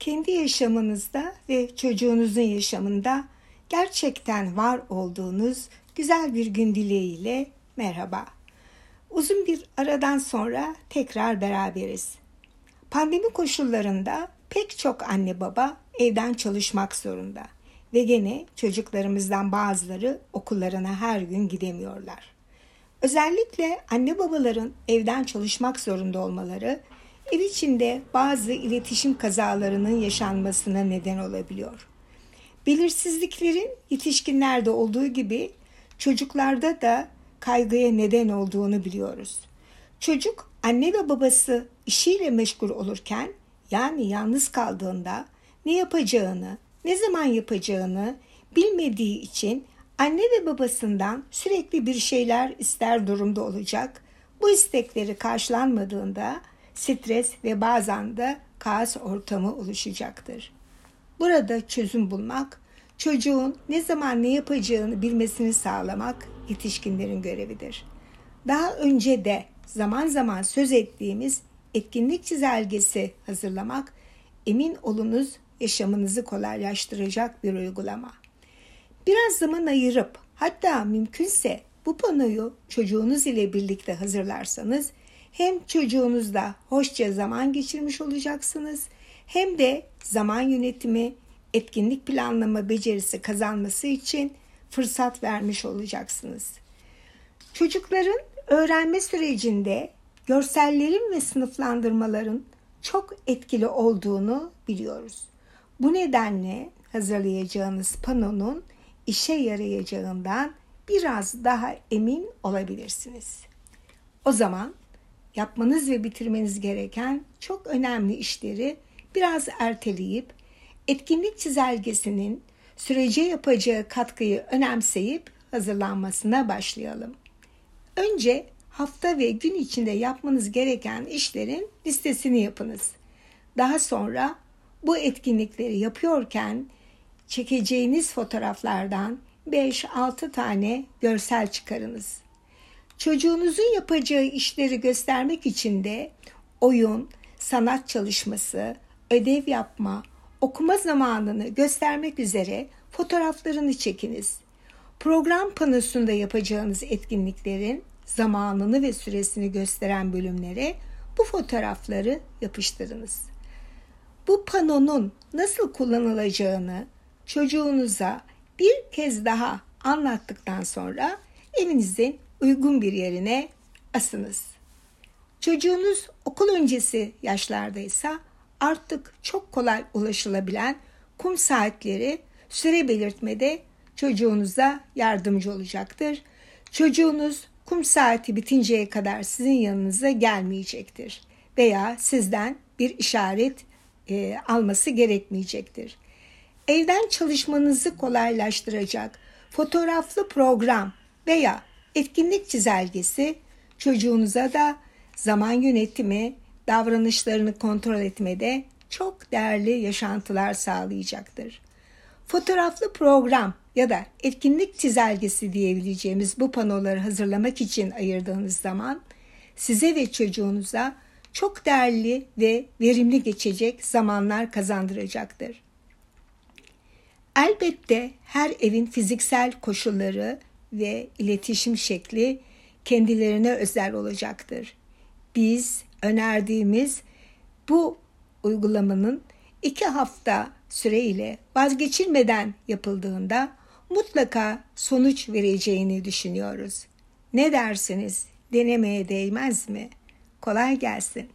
kendi yaşamınızda ve çocuğunuzun yaşamında gerçekten var olduğunuz güzel bir gün dileğiyle merhaba. Uzun bir aradan sonra tekrar beraberiz. Pandemi koşullarında pek çok anne baba evden çalışmak zorunda ve gene çocuklarımızdan bazıları okullarına her gün gidemiyorlar. Özellikle anne babaların evden çalışmak zorunda olmaları ev içinde bazı iletişim kazalarının yaşanmasına neden olabiliyor. Belirsizliklerin yetişkinlerde olduğu gibi çocuklarda da kaygıya neden olduğunu biliyoruz. Çocuk anne ve babası işiyle meşgul olurken yani yalnız kaldığında ne yapacağını, ne zaman yapacağını bilmediği için anne ve babasından sürekli bir şeyler ister durumda olacak. Bu istekleri karşılanmadığında stres ve bazen de kaos ortamı oluşacaktır. Burada çözüm bulmak, çocuğun ne zaman ne yapacağını bilmesini sağlamak yetişkinlerin görevidir. Daha önce de zaman zaman söz ettiğimiz etkinlik çizelgesi hazırlamak emin olunuz yaşamınızı kolaylaştıracak bir uygulama. Biraz zaman ayırıp hatta mümkünse bu panoyu çocuğunuz ile birlikte hazırlarsanız hem çocuğunuzla hoşça zaman geçirmiş olacaksınız hem de zaman yönetimi, etkinlik planlama becerisi kazanması için fırsat vermiş olacaksınız. Çocukların öğrenme sürecinde görsellerin ve sınıflandırmaların çok etkili olduğunu biliyoruz. Bu nedenle hazırlayacağınız panonun işe yarayacağından biraz daha emin olabilirsiniz. O zaman yapmanız ve bitirmeniz gereken çok önemli işleri biraz erteleyip etkinlik çizelgesinin sürece yapacağı katkıyı önemseyip hazırlanmasına başlayalım. Önce hafta ve gün içinde yapmanız gereken işlerin listesini yapınız. Daha sonra bu etkinlikleri yapıyorken çekeceğiniz fotoğraflardan 5-6 tane görsel çıkarınız. Çocuğunuzun yapacağı işleri göstermek için de oyun, sanat çalışması, ödev yapma, okuma zamanını göstermek üzere fotoğraflarını çekiniz. Program panosunda yapacağınız etkinliklerin zamanını ve süresini gösteren bölümlere bu fotoğrafları yapıştırınız. Bu panonun nasıl kullanılacağını çocuğunuza bir kez daha anlattıktan sonra evinizin uygun bir yerine asınız. Çocuğunuz okul öncesi yaşlardaysa artık çok kolay ulaşılabilen kum saatleri süre belirtmede çocuğunuza yardımcı olacaktır. Çocuğunuz kum saati bitinceye kadar sizin yanınıza gelmeyecektir veya sizden bir işaret e, alması gerekmeyecektir. Evden çalışmanızı kolaylaştıracak fotoğraflı program veya etkinlik çizelgesi çocuğunuza da zaman yönetimi, davranışlarını kontrol etmede çok değerli yaşantılar sağlayacaktır. Fotoğraflı program ya da etkinlik çizelgesi diyebileceğimiz bu panoları hazırlamak için ayırdığınız zaman size ve çocuğunuza çok değerli ve verimli geçecek zamanlar kazandıracaktır. Elbette her evin fiziksel koşulları ve iletişim şekli kendilerine özel olacaktır. Biz önerdiğimiz bu uygulamanın iki hafta süreyle vazgeçilmeden yapıldığında mutlaka sonuç vereceğini düşünüyoruz. Ne dersiniz? Denemeye değmez mi? Kolay gelsin.